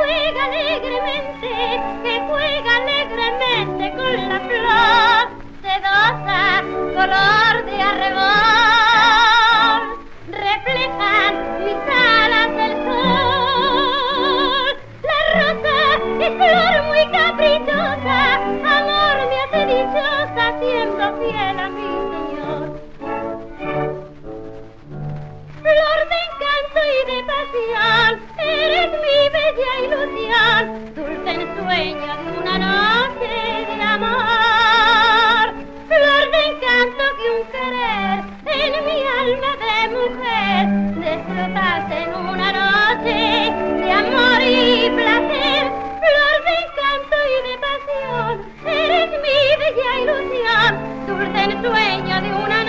alegremente, que juega alegremente con la flor, sedosa, color de arrebol, reflejan mis alas del sol. La rosa es flor muy caprichosa, amor me hace dichosa, siendo fiel a mi de una noche de amor. Flor de encanto que un querer en mi alma de mujer desfrutase en una noche de amor y placer. Flor de encanto y de pasión, eres mi bella ilusión, dulce ensueño de una